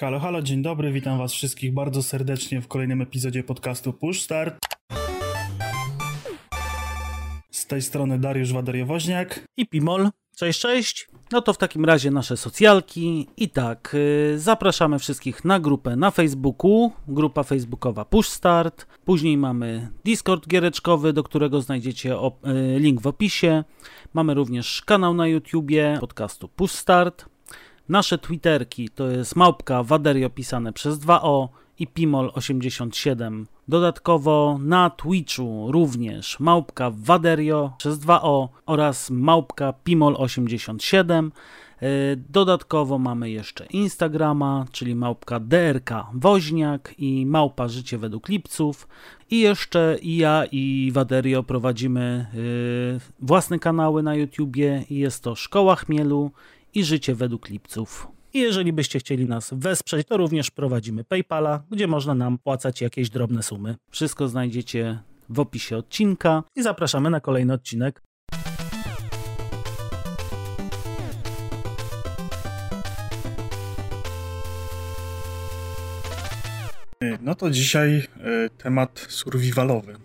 Halo, halo, dzień dobry, witam was wszystkich bardzo serdecznie w kolejnym epizodzie podcastu Push Start. Z tej strony Dariusz Waderiowoźniak. i Pimol. Cześć, cześć. No to w takim razie nasze socjalki. I tak, y, zapraszamy wszystkich na grupę na Facebooku, grupa facebookowa Push Start. Później mamy Discord giereczkowy, do którego znajdziecie op- y, link w opisie. Mamy również kanał na YouTubie podcastu Push Start. Nasze Twitterki to jest małpka Waderio pisane przez 2O i Pimol87. Dodatkowo na Twitchu również małpka Waderio przez 2O oraz małpka Pimol87. Yy, Dodatkowo mamy jeszcze Instagrama, czyli małpka DRK Woźniak i małpa Życie według Lipców. I jeszcze i ja i Waderio prowadzimy yy, własne kanały na YouTubie jest to Szkoła Chmielu i Życie według Lipców. I jeżeli byście chcieli nas wesprzeć, to również prowadzimy PayPala, gdzie można nam płacać jakieś drobne sumy. Wszystko znajdziecie w opisie odcinka i zapraszamy na kolejny odcinek. No to dzisiaj e, temat survivalowy.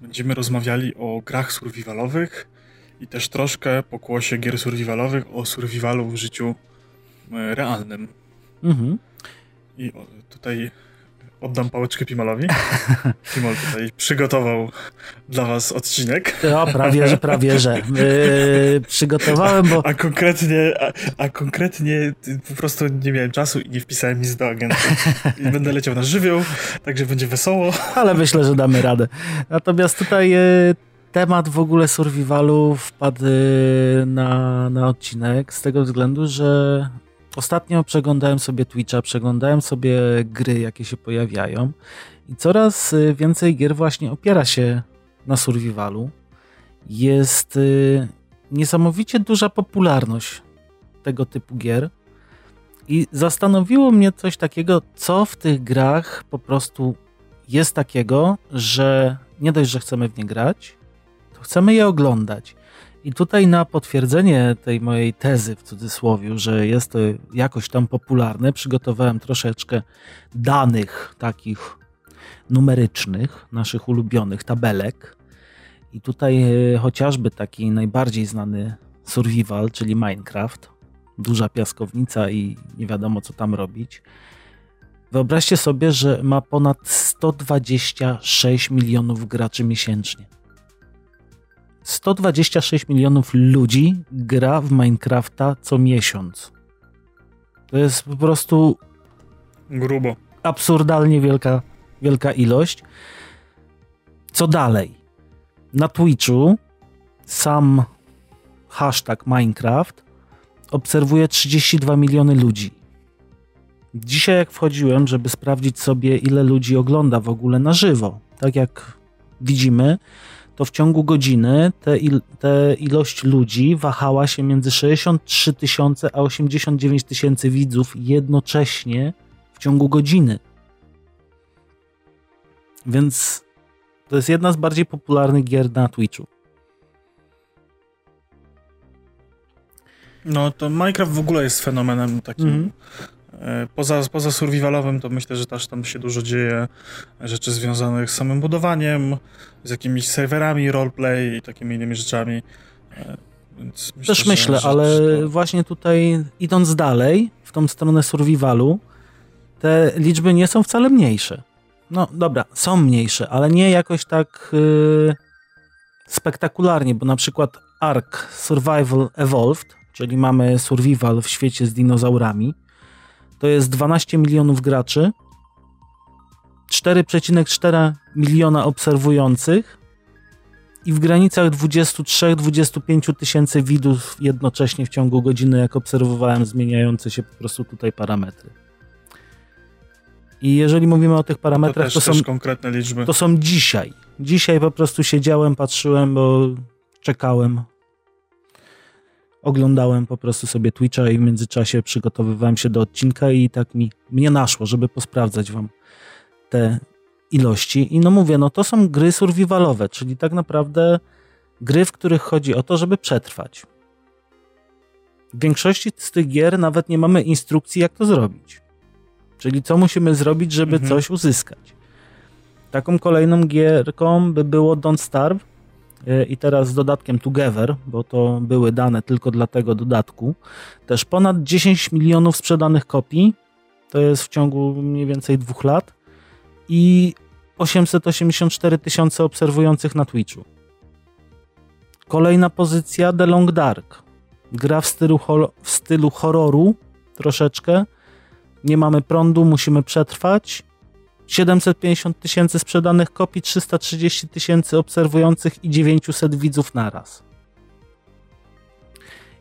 Będziemy rozmawiali o grach survivalowych i też troszkę pokłosie gier survivalowych o survivalu w życiu e, realnym. Mhm. I tutaj oddam pałeczkę Pimolowi. Pimol tutaj przygotował dla was odcinek. O, prawie, że prawie, że. Yy, przygotowałem, bo A konkretnie, a, a konkretnie y, po prostu nie miałem czasu i nie wpisałem nic do agentu. I będę leciał na żywioł, także będzie wesoło. ale myślę, że damy radę. Natomiast tutaj e, temat w ogóle survivalu wpadł e, na, na odcinek z tego względu, że ostatnio przeglądałem sobie Twitcha, przeglądałem sobie gry, jakie się pojawiają i coraz e, więcej gier właśnie opiera się na survivalu. Jest e, niesamowicie duża popularność tego typu gier. I zastanowiło mnie coś takiego, co w tych grach po prostu jest takiego, że nie dość, że chcemy w nie grać, chcemy je oglądać. I tutaj na potwierdzenie tej mojej tezy w cudzysłowie, że jest to jakoś tam popularne, przygotowałem troszeczkę danych takich numerycznych, naszych ulubionych tabelek. I tutaj e, chociażby taki najbardziej znany survival, czyli Minecraft, duża piaskownica i nie wiadomo co tam robić. Wyobraźcie sobie, że ma ponad 126 milionów graczy miesięcznie. 126 milionów ludzi gra w Minecrafta co miesiąc. To jest po prostu Grubo. absurdalnie wielka, wielka ilość. Co dalej? Na Twitchu sam hashtag Minecraft obserwuje 32 miliony ludzi. Dzisiaj, jak wchodziłem, żeby sprawdzić sobie, ile ludzi ogląda w ogóle na żywo, tak jak widzimy, to w ciągu godziny te, il, te ilość ludzi wahała się między 63 tysiące a 89 tysięcy widzów jednocześnie w ciągu godziny. Więc to jest jedna z bardziej popularnych gier na Twitchu. No to Minecraft w ogóle jest fenomenem takim. Mhm. e, Poza, poza survivalowym to myślę, że też tam się dużo dzieje rzeczy związanych z samym budowaniem, z jakimiś serwerami, roleplay i takimi innymi rzeczami. E, Więc myślę, Też myślę, że- ale to- właśnie tutaj idąc dalej w tą stronę survivalu, te liczby nie są wcale mniejsze. No dobra, są mniejsze, ale nie jakoś tak yy, spektakularnie, bo na przykład Ark Survival Evolved, czyli mamy survival w świecie z dinozaurami, to jest 12 milionów graczy, 4,4 miliona obserwujących i w granicach 23-25 tysięcy widzów jednocześnie w ciągu godziny, jak obserwowałem zmieniające się po prostu tutaj parametry. I jeżeli mówimy o tych to parametrach, też, to, są, konkretne liczby. to są dzisiaj. Dzisiaj po prostu siedziałem, patrzyłem, bo czekałem. Oglądałem po prostu sobie Twitcha i w międzyczasie przygotowywałem się do odcinka i tak mi mnie naszło, żeby posprawdzać wam te ilości. I no mówię, no to są gry survivalowe, czyli tak naprawdę gry, w których chodzi o to, żeby przetrwać. W większości z tych gier nawet nie mamy instrukcji, jak to zrobić. Czyli co musimy zrobić, żeby mhm. coś uzyskać. Taką kolejną gierką by było Don't Starve i teraz z dodatkiem Together, bo to były dane tylko dla tego dodatku. Też ponad 10 milionów sprzedanych kopii, to jest w ciągu mniej więcej dwóch lat i 884 tysiące obserwujących na Twitchu. Kolejna pozycja The Long Dark. Gra w stylu, w stylu horroru troszeczkę. Nie mamy prądu, musimy przetrwać. 750 tysięcy sprzedanych kopii, 330 tysięcy obserwujących i 900 widzów naraz.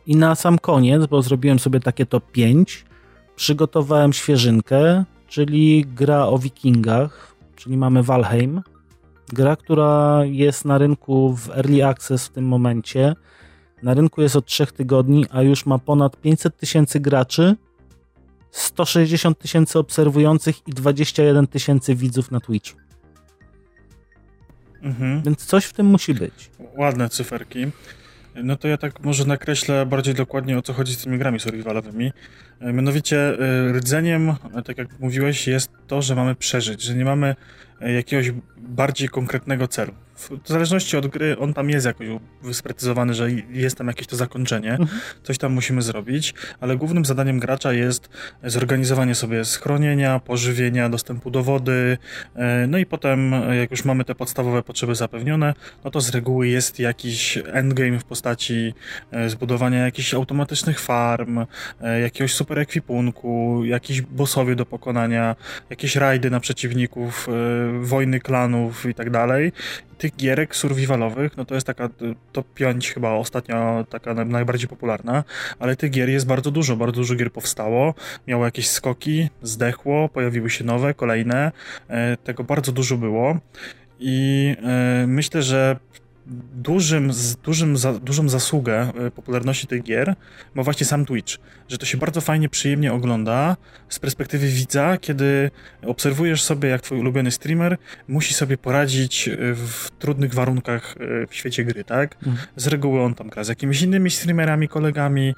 I na sam koniec, bo zrobiłem sobie takie top 5, przygotowałem świeżynkę, czyli gra o wikingach, czyli mamy Valheim. Gra, która jest na rynku w Early Access w tym momencie. Na rynku jest od 3 tygodni, a już ma ponad 500 tysięcy graczy, 160 tysięcy obserwujących i 21 tysięcy widzów na Twitchu. Mhm. Więc coś w tym musi być. Ładne cyferki. No to ja tak może nakreślę bardziej dokładnie o co chodzi z tymi grami survivalowymi. E, mianowicie e, rdzeniem, e, tak jak mówiłeś, jest to, że mamy przeżyć, że nie mamy jakiegoś bardziej konkretnego celu. W zależności od gry on tam jest jakoś wysprecyzowany, że jest tam jakieś to zakończenie, mhm. coś tam musimy zrobić, ale głównym zadaniem gracza jest zorganizowanie sobie schronienia, pożywienia, dostępu do wody, no i potem jak już mamy te podstawowe potrzeby zapewnione, no to z reguły jest jakiś endgame w postaci zbudowania jakichś automatycznych farm, jakiegoś super ekwipunku, jakiś bossowie do pokonania, jakieś rajdy na przeciwników, e, wojny klanów i tak dalej. Tych gierek survivalowych, no to jest taka top 5 chyba ostatnia, taka najbardziej popularna, ale tych gier jest bardzo dużo, bardzo dużo gier powstało, miało jakieś skoki, zdechło, pojawiły się nowe, kolejne, e, tego bardzo dużo było. I e, myślę, że dużym, dużym, za, dużą zasługę e, popularności tych gier ma właśnie sam Twitch, że to się bardzo fajnie, przyjemnie ogląda z perspektywy widza, kiedy obserwujesz sobie, jak twój ulubiony streamer musi sobie poradzić e, w trudnych warunkach e, w świecie gry, tak? Mhm. Z reguły on tam gra z jakimiś innymi streamerami, kolegami,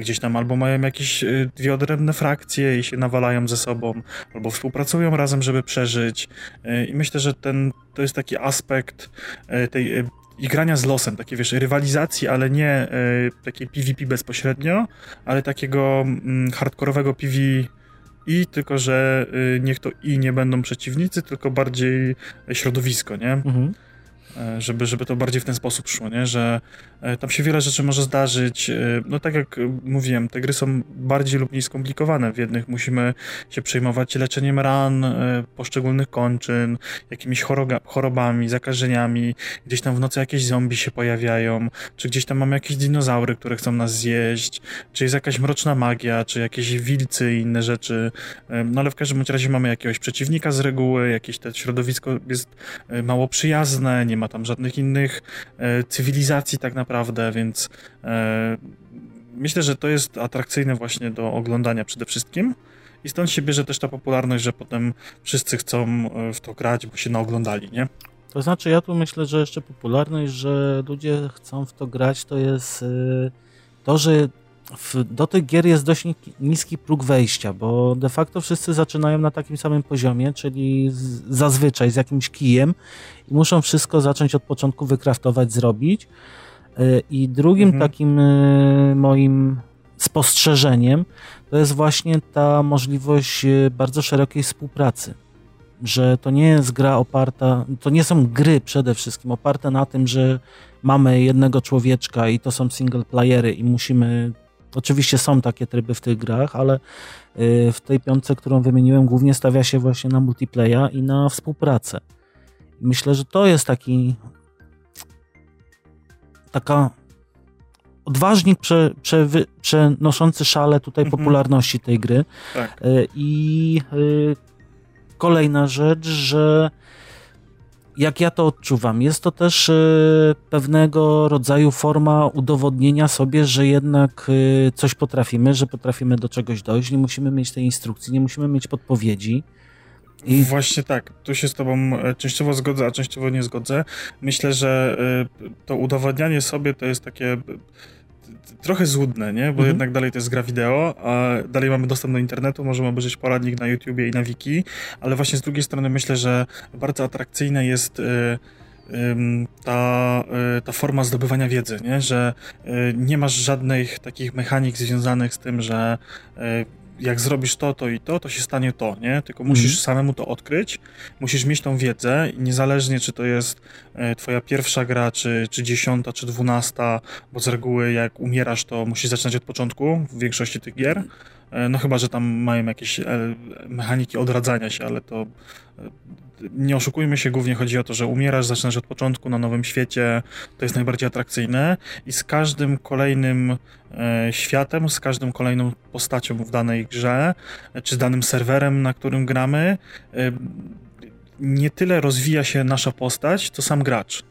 gdzieś tam albo mają jakieś dwie odrębne frakcje i się nawalają ze sobą, albo współpracują razem, żeby przeżyć. I myślę, że ten, to jest taki aspekt tej i grania z losem, takie wiesz, rywalizacji, ale nie y, takiej PvP bezpośrednio, ale takiego y, hardkorowego PvE tylko, że y, niech to i nie będą przeciwnicy, tylko bardziej środowisko, nie? Mhm. E, żeby, żeby to bardziej w ten sposób szło, nie? że e, tam się wiele rzeczy może zdarzyć. E, no tak jak mówiłem, te gry są bardziej lub mniej skomplikowane. W jednych musimy się przejmować leczeniem ran, poszczególnych kończyn, jakimiś chorobami, zakażeniami. Gdzieś tam w nocy jakieś zombie się pojawiają, czy gdzieś tam mamy jakieś dinozaury, które chcą nas zjeść, czy jest jakaś mroczna magia, czy jakieś wilcy i inne rzeczy. No ale w każdym razie mamy jakiegoś przeciwnika z reguły, jakieś to środowisko jest mało przyjazne, nie ma tam żadnych innych e, cywilizacji tak naprawdę, więc e, myślę, że to jest atrakcyjne właśnie do oglądania przede wszystkim. I stąd się bierze też ta popularność, że potem wszyscy chcą e, w to grać, bo się naoglądali, nie? To znaczy, ja tu myślę, że jeszcze popularność, że ludzie chcą w to grać, to jest to, że w, do tych gier jest dość niski próg wejścia, bo de facto wszyscy zaczynają na takim samym poziomie, czyli z, zazwyczaj z jakimś kijem i muszą wszystko zacząć od początku wykraftować, zrobić. E, I drugim mhm. takim e, moim spostrzeżeniem to jest właśnie ta możliwość e, bardzo szerokiej współpracy. Że to nie jest gra oparta, to nie są gry przede wszystkim oparte na tym, że mamy jednego człowieczka i to są single playery i musimy Oczywiście są takie tryby w tych grach, ale y, w tej piątce, którą wymieniłem, głównie stawia się właśnie na multiplaya i na współpracę. Myślę, że to jest taki taka odważnik prze, prze, przenoszący szale tutaj mhm. popularności tej gry. Tak. Y, I y, kolejna rzecz, że jak ja to odczuwam, jest to też y, pewnego rodzaju forma udowodnienia sobie, że jednak y, coś potrafimy, że potrafimy do czegoś dojść. Nie musimy mieć tej instrukcji, nie musimy mieć podpowiedzi. I... Właśnie tak, tu się z Tobą e, częściowo zgodzę, a częściowo nie zgodzę. Myślę, że y, to udowadnianie sobie to jest takie trochę złudne, nie? Bo mhm. jednak dalej to jest gra wideo, a dalej mamy dostęp do internetu, możemy obejrzeć poradnik na YouTubie i na wiki, ale właśnie z drugiej strony myślę, że bardzo atrakcyjne jest y, ta, y, ta forma zdobywania wiedzy, nie? że y, nie masz żadnych takich mechanik związanych z tym, że jak zrobisz to, to i to, to się stanie to, nie? Tylko musisz mm. samemu to odkryć, musisz mieć tą wiedzę i niezależnie czy to jest e, twoja pierwsza gra, czy, czy dziesiąta, czy dwunasta, bo z reguły jak umierasz, to musisz zaczynać od początku w większości tych gier, e, no chyba, że tam mają jakieś e, mechaniki odradzania się, ale to nie oszukujmy się, głównie chodzi o to, że umierasz, zaczynasz od początku na nowym świecie, to jest najbardziej atrakcyjne i z każdym kolejnym e, światem, z każdą kolejną postacią w danej grze, czy z danym serwerem, na którym gramy, e, nie tyle rozwija się nasza postać, co sam gracz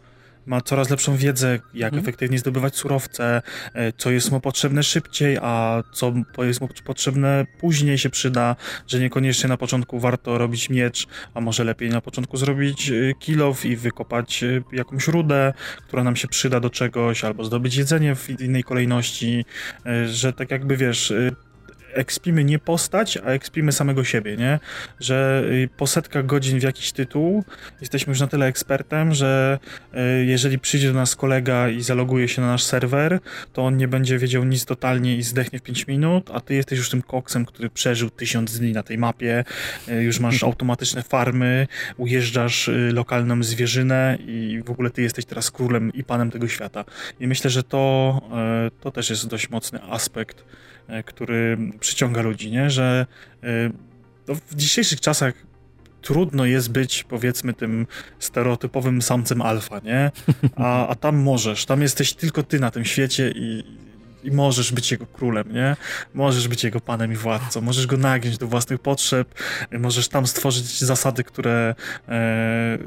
ma coraz lepszą wiedzę, jak mhm. efektywnie zdobywać surowce, e, co jest mu potrzebne szybciej, a co jest mu potrzebne później się przyda, że niekoniecznie na początku warto robić miecz, a może lepiej na początku zrobić e, kilof i wykopać e, jakąś rudę, która nam się przyda do czegoś, albo zdobyć jedzenie w innej kolejności, że tak jakby wiesz, ekspimy nie postać, a ekspimy samego siebie, nie? Że y, po setkach godzin w jakiś tytuł jesteśmy już na tyle ekspertem, że y, jeżeli przyjdzie do nas kolega i zaloguje się na nasz serwer, to on nie będzie wiedział nic totalnie i zdechnie w 5 minut, a ty jesteś już tym koksem, który przeżył tysiąc dni na tej mapie, y, już masz automatyczne farmy, ujeżdżasz lokalną zwierzynę i w ogóle ty jesteś teraz królem i panem tego świata. I myślę, że to, to też jest dość mocny aspekt który przyciąga ludzi, nie? Że e, no, w dzisiejszych czasach trudno jest być, powiedzmy, tym stereotypowym samcem alfa, nie? A, a tam możesz, tam jesteś tylko ty na tym świecie i, i możesz być jego królem, nie? Możesz być jego panem i władcą, możesz go nagiąć do własnych potrzeb, możesz tam stworzyć zasady, które e,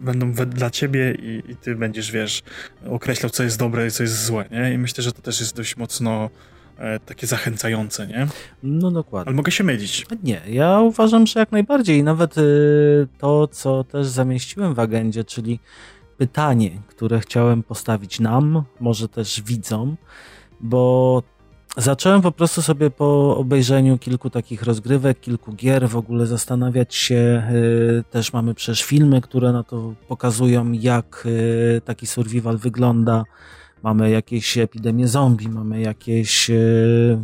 będą dla ciebie i, i, ty będziesz, wiesz, określał, co jest dobre i co jest złe, nie? I myślę, że to też jest dość mocno E, takie zachęcające, nie? No dokładnie. Ale mogę się mylić. Nie, ja uważam, że jak najbardziej. Nawet y, to, co też zamieściłem w agendzie, czyli pytanie, które chciałem postawić nam, może też widzom, bo zacząłem po prostu sobie po obejrzeniu kilku takich rozgrywek, kilku gier w ogóle zastanawiać się. Y, też mamy przecież filmy, które na to pokazują, jak y, taki survival wygląda mamy jakieś epidemię zombie, mamy jakieś e,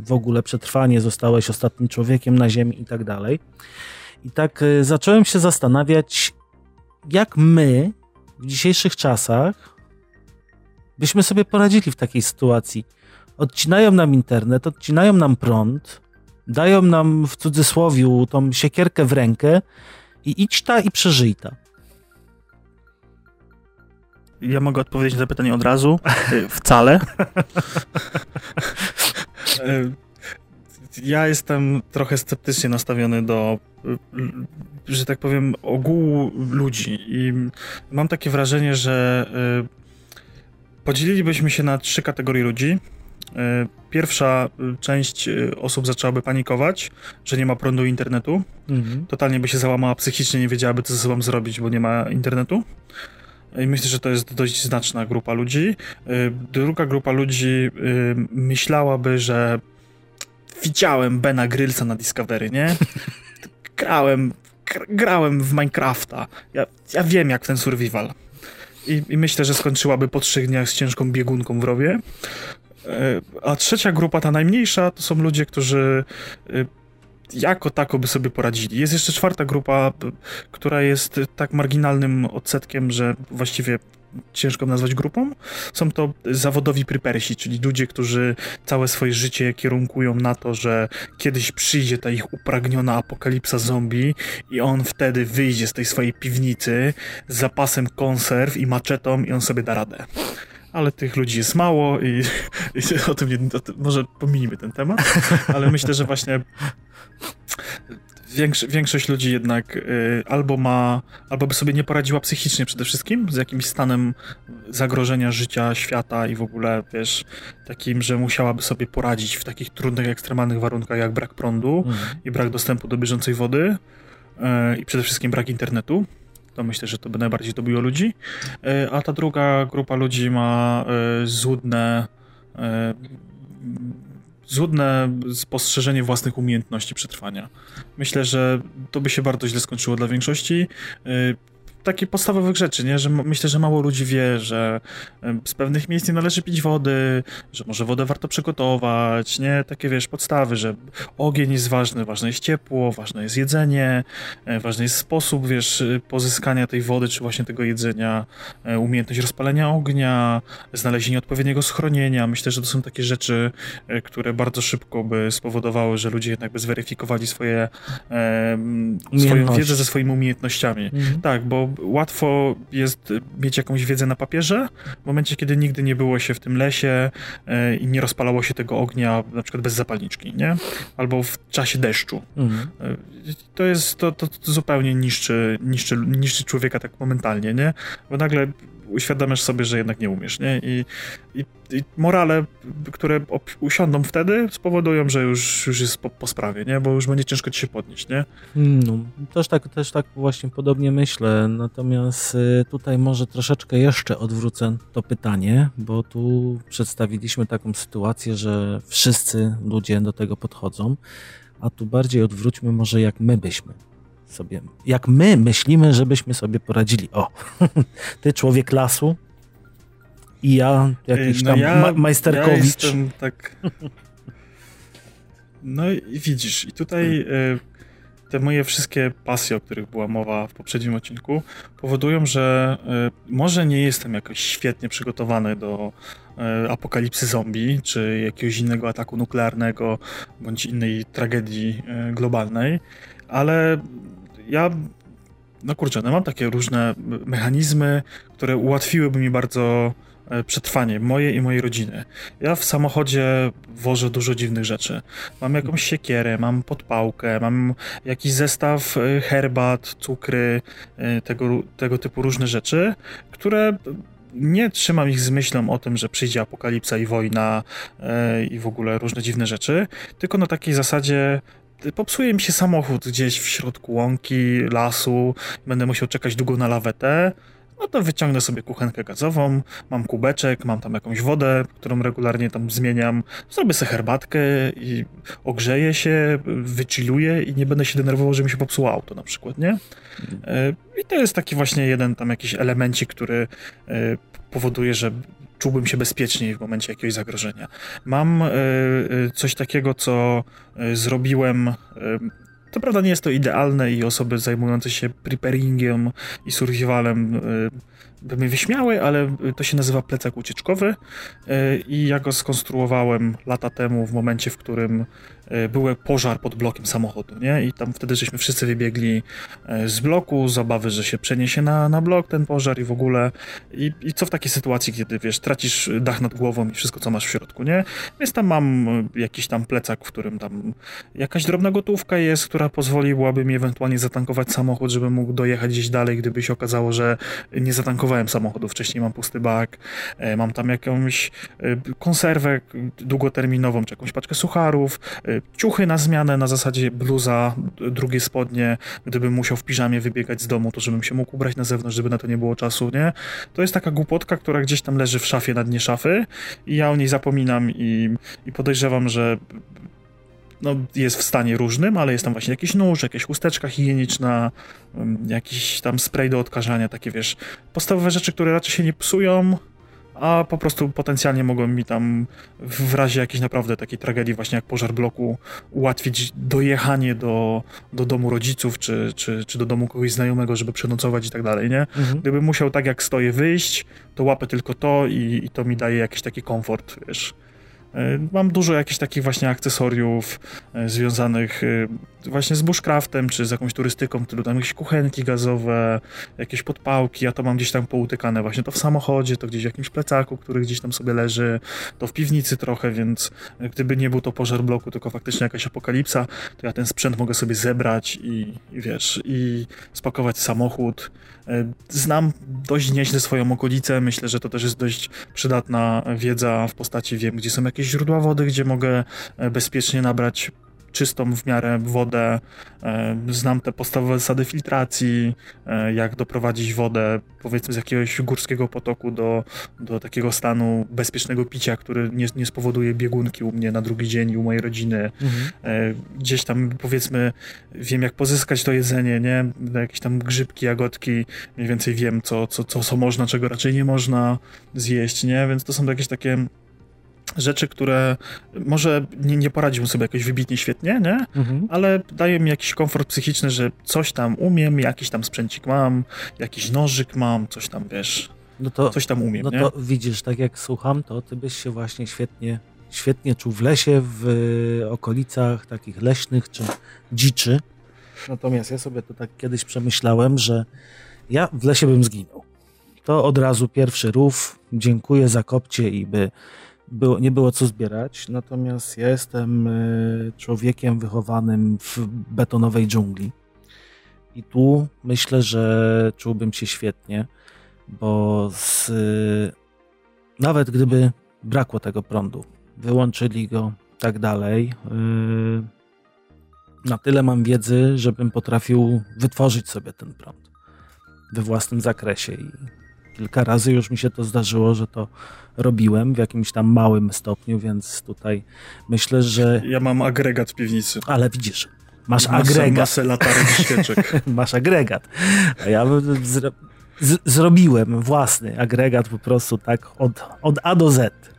w ogóle przetrwanie, zostałeś ostatnim człowiekiem na Ziemi i tak dalej. I tak e, zacząłem się zastanawiać, jak my w dzisiejszych czasach byśmy sobie poradzili w takiej sytuacji. Odcinają nam internet, odcinają nam prąd, dają nam w cudzysłowie tą siekierkę w rękę i idź ta i przeżyj ta. Ja mogę odpowiedzieć na pytanie od razu. Y, wcale. Y, ja jestem trochę sceptycznie nastawiony do, y, że tak powiem, ogółu ludzi i mam takie wrażenie, że podzielilibyśmy się na trzy kategorie ludzi. Pierwsza część osób zaczęłaby panikować, że nie ma prądu internetu. Mhm. Totalnie by się załamała psychicznie, nie wiedziałaby, co ze sobą zrobić, bo nie ma internetu. I myślę, że to jest dość znaczna grupa ludzi. Y, druga grupa ludzi y, myślałaby, że widziałem Bena Grillsa na Discovery, nie? Grałem, grałem w Minecrafta. Ja, ja wiem, jak ten survival. I, I, myślę, że skończyłaby po trzech dniach z ciężką biegunką w rowie. Y, a trzecia grupa, ta najmniejsza, to są ludzie, którzy jako tako by sobie poradzili. Jest jeszcze czwarta grupa, która jest tak marginalnym odsetkiem, że właściwie ciężko nazwać grupą. Są to zawodowi prypersi, czyli ludzie, którzy całe swoje życie kierunkują na to, że kiedyś przyjdzie ta ich upragniona apokalipsa zombie i on wtedy wyjdzie z tej swojej piwnicy z zapasem konserw i maczetą i on sobie da radę ale tych ludzi jest mało i, i o tym nie, o tym, może pominimy ten temat, ale myślę, że właśnie Większo większość ludzi jednak y, albo ma, albo by sobie nie poradziła psychicznie przede wszystkim z jakimś stanem zagrożenia życia, świata i w ogóle, wiesz, takim, że musiałaby sobie poradzić w takich trudnych, ekstremalnych warunkach jak brak prądu mhm. i brak dostępu do bieżącej wody y, i przede wszystkim brak internetu. To myślę, że to by najbardziej dobiło ludzi. Y, a ta druga grupa ludzi ma y, złudne y, złudne spostrzeżenie własnych umiejętności przetrwania. Myślę, że to by się bardzo źle skończyło dla większości takich podstawowych rzeczy, nie? Że myślę, że mało ludzi wie, że z pewnych miejsc nie należy pić wody, że może wodę warto przygotować, nie? Takie, wiesz, podstawy, że ogień jest ważny, ważne jest ciepło, ważne jest jedzenie, e, ważny jest sposób, wiesz, pozyskania tej wody, czy właśnie tego jedzenia, e, umiejętność rozpalenia ognia, znalezienie odpowiedniego schronienia. Myślę, że to są takie rzeczy, e, które bardzo szybko by spowodowały, że ludzie jednak by zweryfikowali swoje, swoją wiedzę ze swoimi umiejętnościami. Mhm. Tak, bo łatwo jest mieć jakąś wiedzę na papierze, w momencie, kiedy nigdy nie było się w tym lesie e, i nie rozpalało się tego ognia, na przykład bez zapalniczki, nie? Albo w czasie deszczu. Mhm. E, to jest, to, to, to, zupełnie niszczy, niszczy, niszczy człowieka tak momentalnie, nie? Bo nagle uświadamiasz sobie, że jednak nie umiesz, nie? I, i, i morale, które usiądą wtedy, spowodują, że już, już jest po, po, sprawie, nie? Bo już będzie ciężko ci się podnieść, nie? No, też tak, też tak właśnie podobnie myślę, natomiast y, tutaj może troszeczkę jeszcze odwrócę to pytanie, bo tu przedstawiliśmy taką sytuację, że wszyscy ludzie do tego podchodzą, a tu bardziej odwróćmy może jak my byśmy sobie, jak my myślimy, żebyśmy sobie poradzili. O, ty człowiek lasu i ja jakiś no tam ja, ma majsterkowicz. Ja jestem tak... No i widzisz, i tutaj e, te moje wszystkie pasje, o których była mowa w poprzednim odcinku, powodują, że e, może nie jestem jakoś świetnie przygotowany do e, apokalipsy zombie, czy jakiegoś innego ataku nuklearnego, bądź innej tragedii globalnej, ale ja, no kurczę, no mam takie różne mechanizmy, które ułatwiłyby mi bardzo e, przetrwanie moje i mojej rodziny. Ja w samochodzie wożę dużo dziwnych rzeczy. Mam jakąś siekierę, mam podpałkę, mam jakiś zestaw e, herbat, cukry, e, tego, tego typu różne rzeczy, które nie trzymam ich z myślą o tym, że przyjdzie apokalipsa i wojna i w ogóle różne dziwne rzeczy, tylko na takiej zasadzie popsuje mi się samochód gdzieś w środku łąki, lasu, będę musiał czekać długo na lawetę, no to wyciągnę sobie kuchenkę gazową, mam kubeczek, mam tam jakąś wodę, którą regularnie tam zmieniam, zrobię sobie herbatkę i ogrzeję się, wychilluję i nie będę się denerwował, że mi się popsuło auto na przykład, nie? Mhm. I to jest taki właśnie jeden tam jakiś elemencik, który e, powoduje, że czułbym się bezpieczniej w momencie jakiegoś zagrożenia. Mam e, e, coś takiego, co e, zrobiłem. To prawda nie jest to idealne i osoby zajmujące się preparingiem i survivalem by mnie wyśmiały, ale to się nazywa plecak ucieczkowy i ja go skonstruowałem lata temu w momencie, w którym E, był pożar pod blokiem samochodu, nie? I tam wtedy żeśmy wszyscy wybiegli z bloku, z obawy, że się przeniesie na, na blok ten pożar i w ogóle. I, I co w takiej sytuacji, kiedy wiesz, tracisz dach nad głową i wszystko, co masz w środku, nie? Więc tam mam jakiś tam plecak, w którym tam jakaś drobna gotówka jest, która pozwoliłaby mi ewentualnie zatankować samochód, żebym mógł dojechać gdzieś dalej, gdyby się okazało, że nie zatankowałem samochodu. Wcześniej mam pusty bak, mam tam jakąś konserwę długoterminową, czy jakąś paczkę sucharów, ciuchy na zmianę, na zasadzie bluza, drugie spodnie, gdybym musiał w piżamie wybiegać z domu, to żebym się mógł ubrać na zewnątrz, żeby na to nie było czasu, nie? To jest taka głupotka, która gdzieś tam leży w szafie na dnie szafy i ja o niej zapominam i, i podejrzewam, że no, jest w stanie różnym, ale jest tam właśnie jakiś nóż, jakaś chusteczka higieniczna, jakiś tam spray do odkażania, takie wiesz, podstawowe rzeczy, które raczej się nie psują, a po prostu potencjalnie mogą mi tam w razie jakiejś naprawdę takiej tragedii, właśnie jak pożar bloku, ułatwić dojechanie do, do domu rodziców, czy, czy, czy do domu kogoś znajomego, żeby przenocować i tak dalej, nie? Mhm. Gdybym musiał tak jak stoję wyjść, to łapę tylko to i, i to mi daje jakiś taki komfort, wiesz. Mam dużo jakichś takich właśnie akcesoriów e, związanych e, właśnie z bushcraftem, czy z jakąś turystyką, typu tam jakieś kuchenki gazowe, jakieś podpałki, ja to mam gdzieś tam poutykane właśnie to w samochodzie, to gdzieś w jakimś plecaku, który gdzieś tam sobie leży, to w piwnicy trochę, więc gdyby nie był to pożar bloku, tylko faktycznie jakaś apokalipsa, to ja ten sprzęt mogę sobie zebrać i, i wiesz, i spakować samochód, E, znam dość nieźle swoją okolicę, myślę, że to też jest dość przydatna wiedza w postaci wiem, gdzie są jakieś źródła wody, gdzie mogę e, bezpiecznie nabrać czystą w miarę wodę, znam te podstawowe zasady filtracji, jak doprowadzić wodę powiedzmy z jakiegoś górskiego potoku do, do takiego stanu bezpiecznego picia, który nie, nie spowoduje biegunki u mnie na drugi dzień i u mojej rodziny. Mhm. Gdzieś tam powiedzmy wiem jak pozyskać to jedzenie, nie? Jakieś tam grzybki, jagodki, mniej więcej wiem co, co, co, co można, czego raczej nie można zjeść, nie? Więc to są jakieś takie rzeczy, które może nie, nie poradziłbym sobie jakoś wybitnie świetnie, nie? Mhm. Ale daje mi jakiś komfort psychiczny, że coś tam umiem, jakiś tam sprzęcik mam, jakiś nożyk mam, coś tam, wiesz, no to, coś tam umiem, No nie? to widzisz, tak jak słucham, to ty byś się właśnie świetnie, świetnie czuł w lesie, w okolicach takich leśnych czy dziczy. Natomiast ja sobie to tak kiedyś przemyślałem, że ja w lesie bym zginął. To od razu pierwszy rów, dziękuję za kopcie i by było, nie było co zbierać, natomiast ja jestem e, człowiekiem wychowanym w betonowej dżungli. I tu myślę, że czułbym się świetnie, bo z, nawet gdyby brakło tego prądu, wyłączyli go, tak dalej, e, na tyle mam wiedzy, żebym potrafił wytworzyć sobie ten prąd we własnym zakresie i kilka razy już mi się to zdarzyło, że to robiłem w jakimś tam małym stopniu, więc tutaj myślę, że... Ja mam agregat w piwnicy. Ale widzisz, masz masę, agregat. Masę latarek świeczek. masz agregat. A ja zro... z, zrobiłem własny agregat po prostu tak od, od A do Z.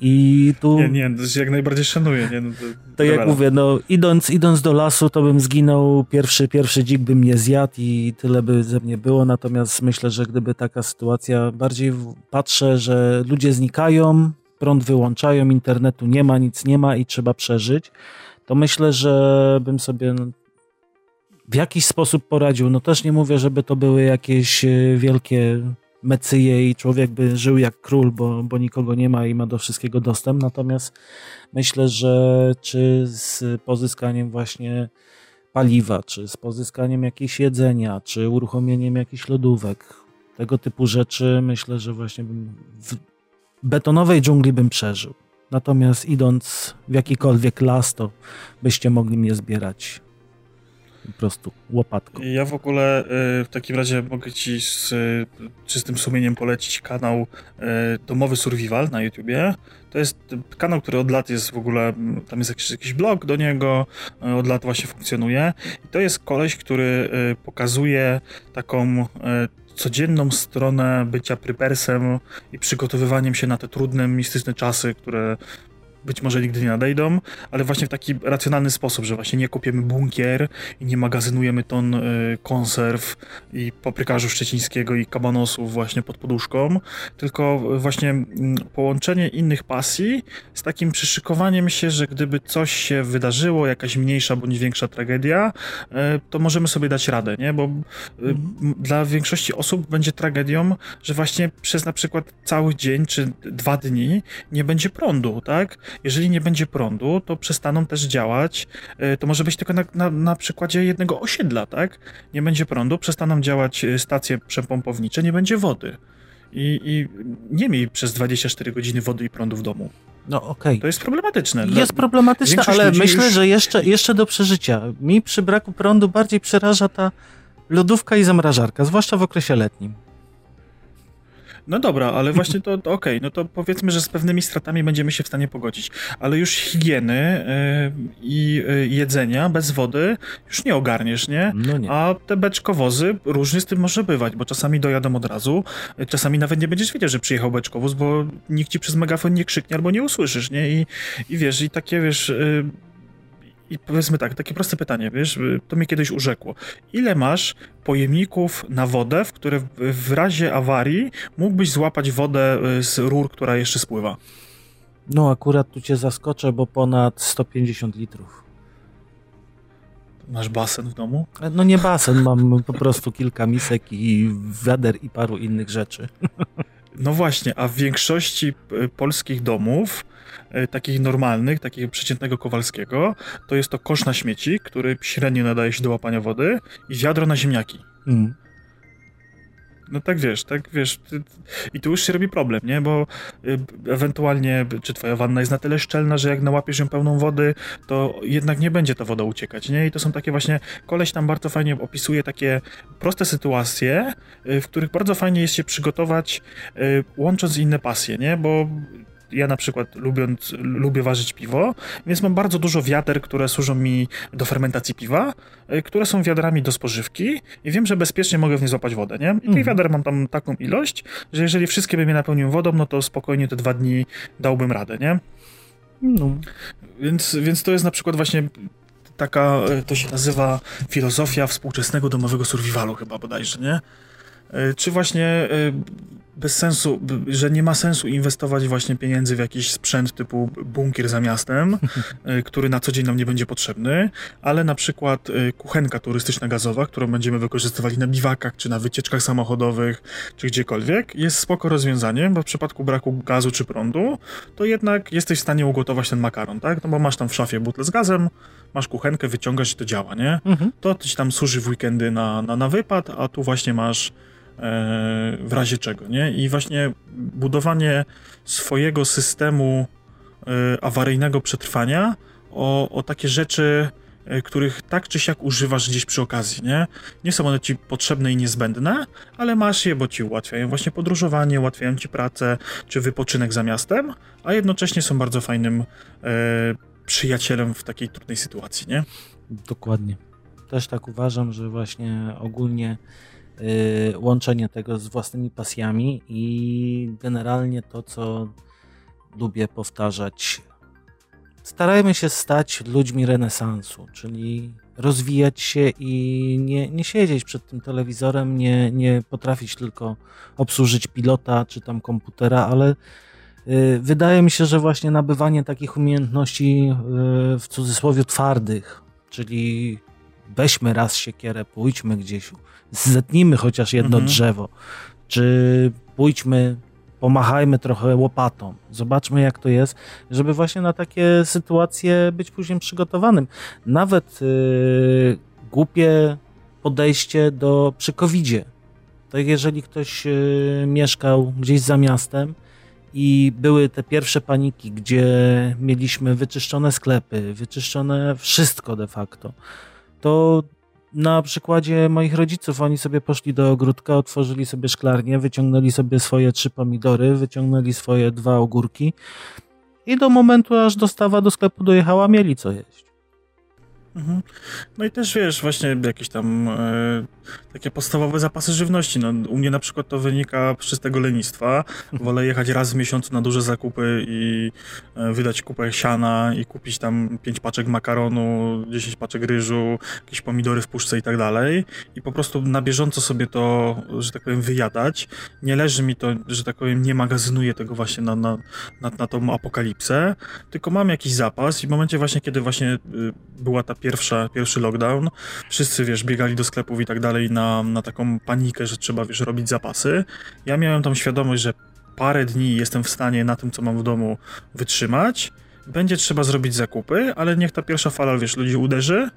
I tu... Nie, nie, to jak najbardziej szanuję. Nie, no to, to jak mówię, no idąc, idąc do lasu, to bym zginął, pierwszy, pierwszy dzik by mnie zjadł i tyle by ze mnie było, natomiast myślę, że gdyby taka sytuacja, bardziej patrzę, że ludzie znikają, prąd wyłączają, internetu nie ma, nic nie ma i trzeba przeżyć, to myślę, że bym sobie no, w jakiś sposób poradził. No też nie mówię, żeby to były jakieś e, wielkie mecyje i człowiek by żył jak król, bo, bo nikogo nie ma i ma do wszystkiego dostęp. Natomiast myślę, że czy z pozyskaniem właśnie paliwa, czy z pozyskaniem jakiegoś jedzenia, czy uruchomieniem jakichś lodówek, tego typu rzeczy, myślę, że właśnie bym w betonowej dżungli bym przeżył. Natomiast idąc w jakikolwiek las, to byście mogli mnie zbierać po prostu łopatką. Ja w ogóle y, w takim razie mogę ci z y, czystym sumieniem polecić kanał y, Domowy Survival na YouTubie. To jest kanał, który od lat jest w ogóle, tam jest jakiś, jakiś blog do niego, od lat właśnie funkcjonuje. I to jest koleś, który pokazuje taką codzienną stronę bycia prepersem i przygotowywaniem się na te trudne, mistyczne czasy, które być może nigdy nie nadejdą, ale właśnie w taki racjonalny sposób, że właśnie nie kupiemy bunkier i nie magazynujemy ton y, konserw i paprykarzu szczecińskiego i kabanosów właśnie pod poduszką, tylko właśnie y, połączenie innych pasji z takim przyszykowaniem się, że gdyby coś się wydarzyło, jakaś mniejsza bądź większa tragedia, y, to możemy sobie dać radę, nie? Bo y, dla większości osób będzie tragedią, że właśnie przez na przykład cały dzień czy dwa dni nie będzie prądu, tak? Jeżeli nie będzie prądu, to przestaną też działać. E, to może być tylko na, na, na przykładzie jednego osiedla, tak? Nie będzie prądu, przestaną działać e, stacje przepompownicze, nie będzie wody. I, i nie miej przez 24 godziny wody i prądu w domu. No okej. Okay. To jest problematyczne. Jest problematyczne, ale myślę, już... że jeszcze, jeszcze do przeżycia. Mi przy braku prądu bardziej przeraża ta lodówka i zamrażarka, zwłaszcza w okresie letnim. No dobra, ale właśnie to, to okej, okay. no to powiedzmy, że z pewnymi stratami będziemy się w stanie pogodzić, ale już higieny yy, i yy, jedzenia bez wody już nie ogarniesz, nie? No nie? A te beczkowozy różnie z tym może bywać, bo czasami dojadą od razu, czasami nawet nie będziesz wiedział, że przyjechał beczkowóz, bo nikt ci przez megafon nie krzyknie albo nie usłyszysz, nie? I, i wiesz, i takie, wiesz... Yy, i powiedzmy tak, takie proste pytanie, wiesz, to mnie kiedyś urzekło. Ile masz pojemników na wodę, w które w razie awarii mógłbyś złapać wodę y, z rur, która jeszcze spływa? No akurat tu cię zaskoczę, bo ponad 150 litrów. Masz basen w domu? No nie basen, mam po prostu kilka misek i wiader i paru innych rzeczy. No właśnie, a w większości y, polskich domów takich normalnych, takiego przeciętnego Kowalskiego, to jest to kosz na śmieci, który średnio nadaje się do łapania wody i wiadro na ziemniaki. Mm. no tak wiesz, tak wiesz. I tu już się robi problem, nie? Bo y, ewentualnie, czy twoja wanna jest na tyle szczelna, że jak nałapiesz ją pełną wody, to jednak nie będzie ta woda uciekać, nie? I to są takie właśnie, koleś tam bardzo fajnie opisuje takie proste sytuacje, y, w których bardzo fajnie jest się przygotować, łącząc inne pasje, nie? Bo ja na przykład lubiąc, lubię ważyć piwo, więc mam bardzo dużo wiader, które służą mi do fermentacji piwa, y, które są wiadrami do spożywki i wiem, że bezpiecznie mogę w nie złapać wodę, nie? I tych mhm. wiader mam tam taką ilość, że jeżeli wszystkie bym je napełnił wodą, no to spokojnie te dwa dni dałbym radę, nie? No. Więc, więc to jest na przykład właśnie taka, y, to się nazywa filozofia współczesnego domowego survivalu chyba bodajże, nie? Y, czy właśnie bez sensu, że nie ma sensu inwestować właśnie pieniędzy w jakiś sprzęt typu bunkier za miastem, y, który na co dzień nam nie będzie potrzebny, ale na przykład y, kuchenka turystyczna gazowa, którą będziemy wykorzystywali na biwakach, czy na wycieczkach samochodowych, czy gdziekolwiek, jest spoko rozwiązaniem, bo w przypadku braku gazu czy prądu, to jednak jesteś w stanie ugotować ten makaron, tak? No bo masz tam w szafie butlę z gazem, masz kuchenkę, wyciągasz i to działa, nie? Mhm. To ci tam służy w weekendy na, na, na wypad, a tu właśnie masz E, w razie czego, nie? I właśnie budowanie swojego systemu e, awaryjnego przetrwania o, o takie rzeczy, e, których tak czy siak używasz gdzieś przy okazji, nie? Nie są one ci potrzebne i niezbędne, ale masz je, bo ci ułatwiają właśnie podróżowanie, ułatwiają ci pracę, czy wypoczynek za miastem, a jednocześnie są bardzo fajnym e, przyjacielem w takiej trudnej sytuacji, nie? Dokładnie. Też tak uważam, że właśnie ogólnie łączenie tego z własnymi pasjami i generalnie to, co lubię powtarzać. Starajmy się stać ludźmi renesansu, czyli rozwijać się i nie, nie siedzieć przed tym telewizorem, nie, nie potrafić tylko obsłużyć pilota czy tam komputera, ale y, wydaje mi się, że właśnie nabywanie takich umiejętności y, w cudzysłowie twardych, czyli weźmy raz siekierę, pójdźmy gdzieś, zetnijmy chociaż jedno mhm. drzewo, czy pójdźmy, pomachajmy trochę łopatą, zobaczmy jak to jest, żeby właśnie na takie sytuacje być później przygotowanym. Nawet yy, głupie podejście do przy COVID-zie. Tak jeżeli ktoś yy, mieszkał gdzieś za miastem, i były te pierwsze paniki, gdzie mieliśmy wyczyszczone sklepy, wyczyszczone wszystko de facto to na przykładzie moich rodziców, oni sobie poszli do ogródka, otworzyli sobie szklarnię, wyciągnęli sobie swoje trzy pomidory, wyciągnęli swoje dwa ogórki i do momentu, aż dostawa do sklepu dojechała, mieli co jeść. Mhm. No i też wiesz, właśnie jakieś tam e, takie podstawowe zapasy żywności. No, u mnie na przykład to wynika z czystego lenistwa. Wolę jechać raz w miesiącu na duże zakupy i e, wydać kupę siana i kupić tam 5 paczek makaronu, 10 paczek ryżu, jakieś pomidory w puszce i tak dalej. I po prostu na bieżąco sobie to, że tak powiem, wyjadać. Nie leży mi to, że tak powiem, nie magazynuję tego właśnie na, na, na, na tą apokalipsę, tylko mam jakiś zapas i w momencie właśnie, kiedy właśnie y, była ta pierwsza, pierwszy lockdown, wszyscy, wiesz, biegali do sklepów i tak dalej na, na taką panikę, że trzeba, wiesz, robić zapasy. Ja miałem tam świadomość, że parę dni jestem w stanie na tym, co mam w domu, wytrzymać. Będzie trzeba zrobić zakupy, ale niech ta pierwsza fala, wiesz, ludzi uderzy,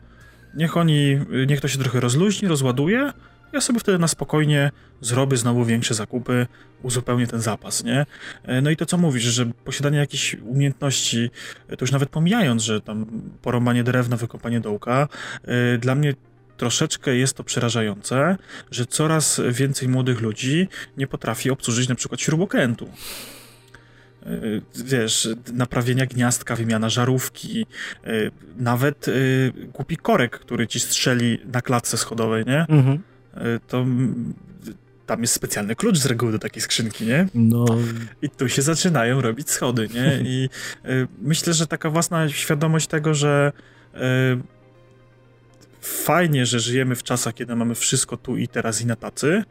niech oni, niech to się trochę rozluźni, rozładuje, ja sobie wtedy na spokojnie zrobię znowu większe zakupy, uzupełnię ten zapas, nie? E, no i to, co mówisz, że posiadanie jakichś umiejętności, e, to już nawet pomijając, że tam porąbanie drewna, wykopanie dołka, e, dla mnie troszeczkę jest to przerażające, że coraz więcej młodych ludzi nie potrafi obsłużyć na przykład śrubokrętu wiesz, naprawienia gniazdka, wymiana żarówki, nawet głupi korek, który ci strzeli na klatce schodowej, nie? Mhm. E, to tam jest specjalny klucz z reguły do takiej skrzynki, nie? No. I tu się zaczynają robić schody, nie? I y, myślę, że taka własna świadomość tego, że y, fajnie, że żyjemy w czasach, kiedy mamy wszystko tu i teraz i na tacy,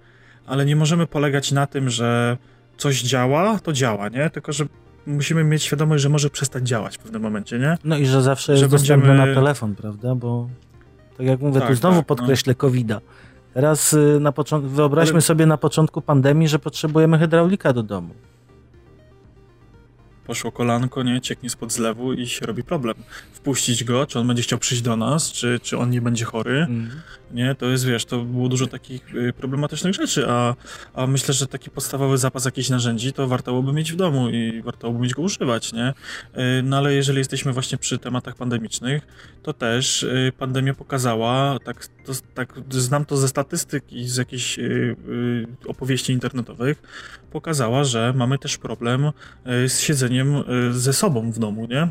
ale nie możemy polegać na tym, że coś działa, to działa, nie? Tylko, że musimy mieć świadomość, że może przestać działać w pewnym momencie, nie? No i że zawsze że jest będziemy... na telefon, prawda? Bo tak jak mówię, tak, tu znowu tak, no. podkreślę no. COVID-a Teraz y, na początku, wyobraźmy Ale... sobie na początku pandemii, że potrzebujemy hydraulika do domu. Poszło kolanko, nie? Cieknie spod zlewu i się robi problem. Wpuścić go, czy on będzie chciał przyjść do nas, czy, czy on nie będzie chory. Mm. nie? To jest, wiesz, to było dużo takich y, problematycznych rzeczy, a, a myślę, że taki podstawowy zapas jakichś narzędzi to warto byłoby mieć w domu i warto byłoby mieć go używać, nie? Y, no ale jeżeli jesteśmy właśnie przy tematach pandemicznych, to też y, pandemia pokazała, tak, to, tak znam to ze statystyk i z jakichś opowieści internetowych, pokazała, że mamy też problem z siedzeniem ze sobą w domu, nie?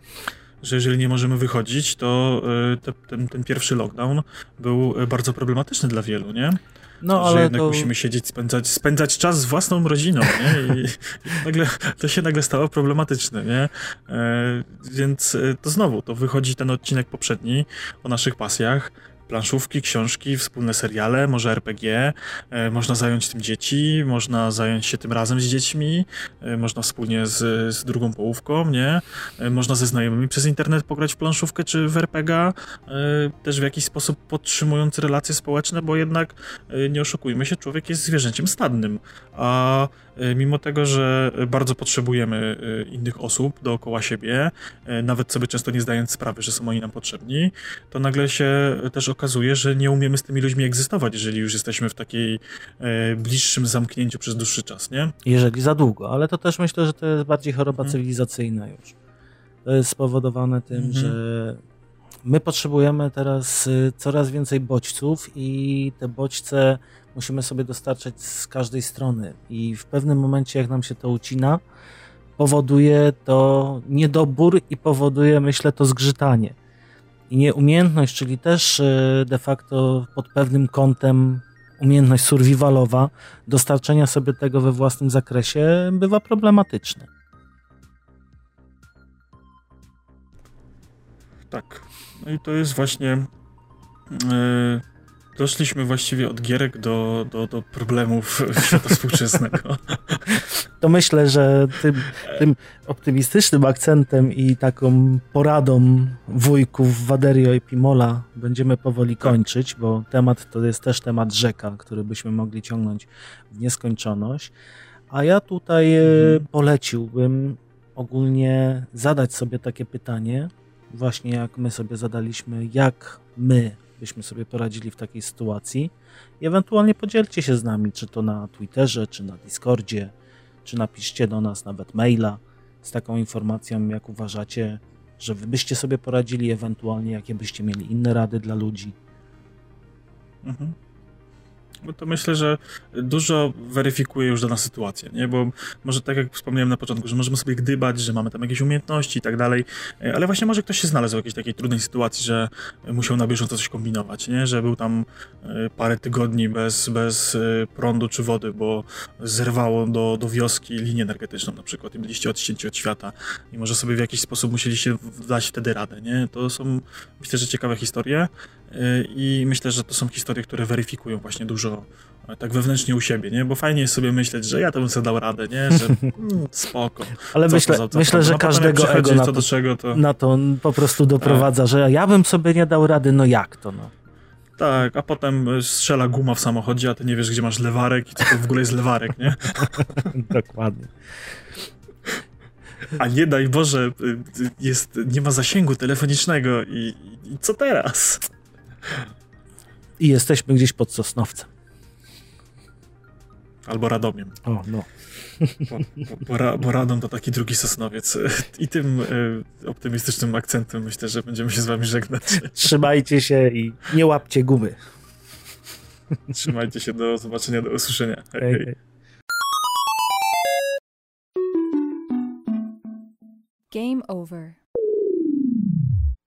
że jeżeli nie możemy wychodzić, to e, te, ten, ten pierwszy lockdown był e, bardzo problematyczny dla wielu, nie? No, ale że jednak to... musimy siedzieć, spędzać, spędzać czas z własną rodziną, nie? I, i nagle, to się nagle stało problematyczne, nie? E, więc e, to znowu, to wychodzi ten odcinek poprzedni o naszych pasjach, planszówki, książki, wspólne seriale, może RPG, e, można zająć tym dzieci, można zająć się tym razem z dziećmi, e, można wspólnie z, z drugą połówką, nie? E, można ze znajomymi przez internet pograć w planszówkę czy w RPG, też w jakiś sposób podtrzymując relacje społeczne, bo jednak, nie oszukujmy się, człowiek jest zwierzęciem stadnym, a mimo tego, że bardzo potrzebujemy e, innych osób dookoła siebie, e, nawet sobie często nie zdając sprawy, że są oni nam potrzebni, to nagle się też okazuje, że nie umiemy z tymi ludźmi egzystować, jeżeli już jesteśmy w takiej bliższym zamknięciu przez dłuższy czas, nie? Jeżeli za długo, ale to też myślę, że to jest bardziej choroba hmm. cywilizacyjna już. To jest spowodowane tym, hmm. że my potrzebujemy teraz coraz więcej bodźców i te bodźce musimy sobie dostarczać z każdej strony i w pewnym momencie, jak nam się to ucina, powoduje to niedobór i powoduje, myślę, to zgrzytanie. I nieumiejętność, czyli też e, de facto pod pewnym kątem umiejętność survivalowa, dostarczenia sobie tego we własnym zakresie bywa problematyczne. Tak. No i to jest właśnie. Yy Doszliśmy właściwie od gierek do, do, do problemów świata współczesnego. To myślę, że tym, tym, optymistycznym akcentem i taką poradą wujków Waderio i Pimola będziemy powoli tak. kończyć, bo temat to jest też temat rzeka, który byśmy mogli ciągnąć w nieskończoność. A ja tutaj e, mhm. poleciłbym ogólnie zadać sobie takie pytanie, właśnie jak my sobie zadaliśmy, jak my byśmy sobie poradzili w takiej sytuacji i ewentualnie podzielcie się z nami, czy to na Twitterze, czy na Discordzie, czy napiszcie do nas nawet maila z taką informacją, jak uważacie, że wy byście sobie poradzili, ewentualnie jakie byście mieli inne rady dla ludzi. Mhm. To myślę, że dużo weryfikuje już dana sytuacja, nie? Bo może tak jak wspomniałem na początku, że możemy sobie gdybać, że mamy tam jakieś umiejętności i tak dalej, ale właśnie może ktoś się znalazł w jakiejś takiej trudnej sytuacji, że musiał na bieżąco coś kombinować, nie? Że był tam e, parę tygodni bez, bez e, prądu czy wody, bo zerwało do, do wioski linię energetyczną na przykład i byliście odcięci od świata i może sobie w jakiś sposób musieliście dać wtedy radę, nie? To są, myślę, że ciekawe historie, i myślę, że to są historie, które weryfikują właśnie dużo e, tak wewnętrznie u siebie, nie? Bo fajnie jest sobie myśleć, że ja to bym sobie dał radę, nie? Że mm, spoko. Ale myślę, to, myślę że no, każdego ego na to, czego, to... na to po prostu doprowadza, że ja bym sobie nie dał rady, no jak to, no? Tak, a potem strzela guma w samochodzie, a ty nie wiesz, gdzie masz lewarek i co to w ogóle jest lewarek, nie? Dokładnie. A nie daj Boże, y, jest, nie ma zasięgu telefonicznego i, i co teraz? I jesteśmy gdzieś pod Sosnowcem. Albo Radomiem. O, no. Bo, bo, bo, Radom to taki drugi Sosnowiec. I tym y, optymistycznym akcentem myślę, że będziemy się z wami żegnać. Trzymajcie się i nie łapcie gumy. Trzymajcie się, do zobaczenia, do usłyszenia. Hej, hej. hej. Game over.